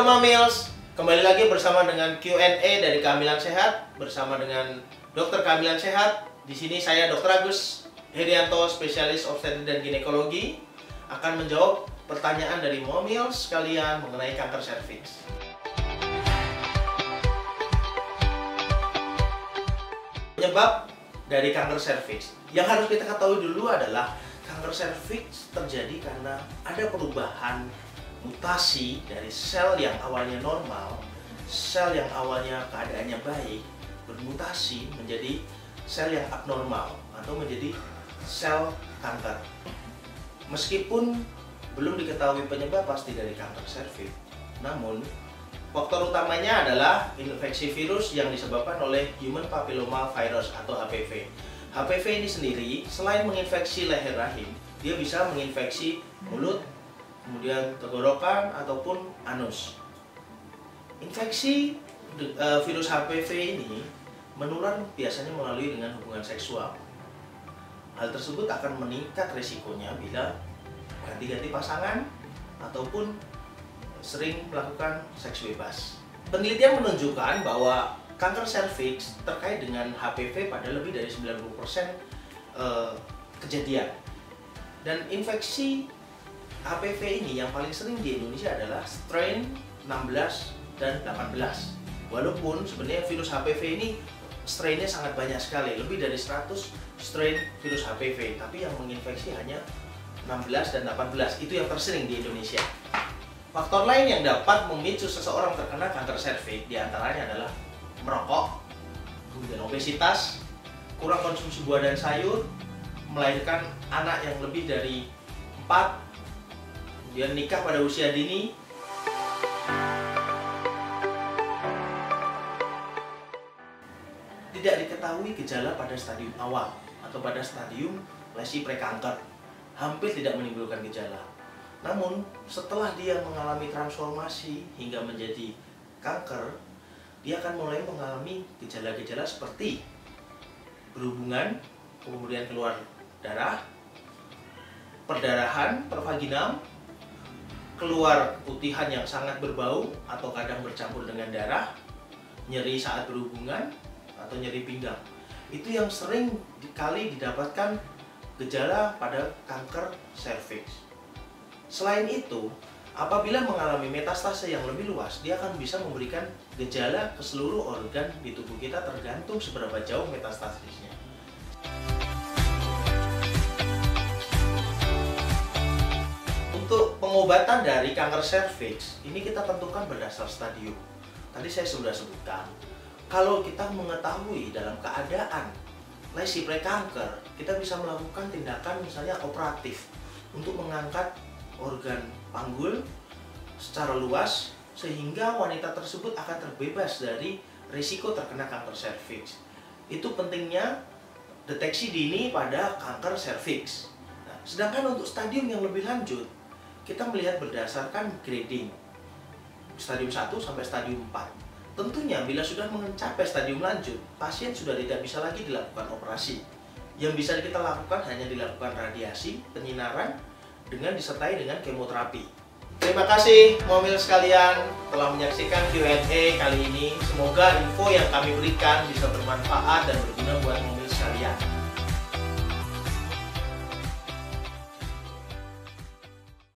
Momils, kembali lagi bersama dengan Q&A dari Kehamilan Sehat bersama dengan Dokter Kehamilan Sehat. Di sini saya Dr. Agus Herianto, spesialis obstetrik dan ginekologi, akan menjawab pertanyaan dari Momils sekalian mengenai kanker serviks. Penyebab dari kanker serviks yang harus kita ketahui dulu adalah kanker serviks terjadi karena ada perubahan mutasi dari sel yang awalnya normal, sel yang awalnya keadaannya baik, bermutasi menjadi sel yang abnormal atau menjadi sel kanker. Meskipun belum diketahui penyebab pasti dari kanker serviks, namun faktor utamanya adalah infeksi virus yang disebabkan oleh human papilloma virus atau HPV. HPV ini sendiri selain menginfeksi leher rahim, dia bisa menginfeksi mulut, kemudian tenggorokan ataupun anus. Infeksi e, virus HPV ini menular biasanya melalui dengan hubungan seksual. Hal tersebut akan meningkat resikonya bila ganti-ganti pasangan ataupun sering melakukan seks bebas. Penelitian menunjukkan bahwa kanker serviks terkait dengan HPV pada lebih dari 90% e, kejadian. Dan infeksi HPV ini yang paling sering di Indonesia adalah strain 16 dan 18. Walaupun sebenarnya virus HPV ini strainnya sangat banyak sekali, lebih dari 100 strain virus HPV, tapi yang menginfeksi hanya 16 dan 18. Itu yang tersering di Indonesia. Faktor lain yang dapat memicu seseorang terkena kanker serviks di antaranya adalah merokok, kemudian obesitas, kurang konsumsi buah dan sayur, melahirkan anak yang lebih dari 4 kemudian nikah pada usia dini. Tidak diketahui gejala pada stadium awal atau pada stadium lesi prekanker. Hampir tidak menimbulkan gejala. Namun setelah dia mengalami transformasi hingga menjadi kanker dia akan mulai mengalami gejala-gejala seperti berhubungan kemudian keluar darah perdarahan pervaginam keluar putihan yang sangat berbau atau kadang bercampur dengan darah, nyeri saat berhubungan, atau nyeri pinggang. Itu yang sering kali didapatkan gejala pada kanker serviks. Selain itu, apabila mengalami metastase yang lebih luas, dia akan bisa memberikan gejala ke seluruh organ di tubuh kita tergantung seberapa jauh metastasisnya. Pengobatan dari kanker serviks, ini kita tentukan berdasar stadium. Tadi saya sudah sebutkan, kalau kita mengetahui dalam keadaan lesi prekanker, kita bisa melakukan tindakan misalnya operatif untuk mengangkat organ panggul secara luas sehingga wanita tersebut akan terbebas dari risiko terkena kanker serviks. Itu pentingnya deteksi dini pada kanker serviks. Nah, sedangkan untuk stadium yang lebih lanjut, kita melihat berdasarkan grading stadium 1 sampai stadium 4 tentunya bila sudah mencapai stadium lanjut pasien sudah tidak bisa lagi dilakukan operasi. Yang bisa kita lakukan hanya dilakukan radiasi penyinaran dengan disertai dengan kemoterapi. Terima kasih mobil sekalian telah menyaksikan Q&A kali ini. Semoga info yang kami berikan bisa bermanfaat dan berguna buat mobil sekalian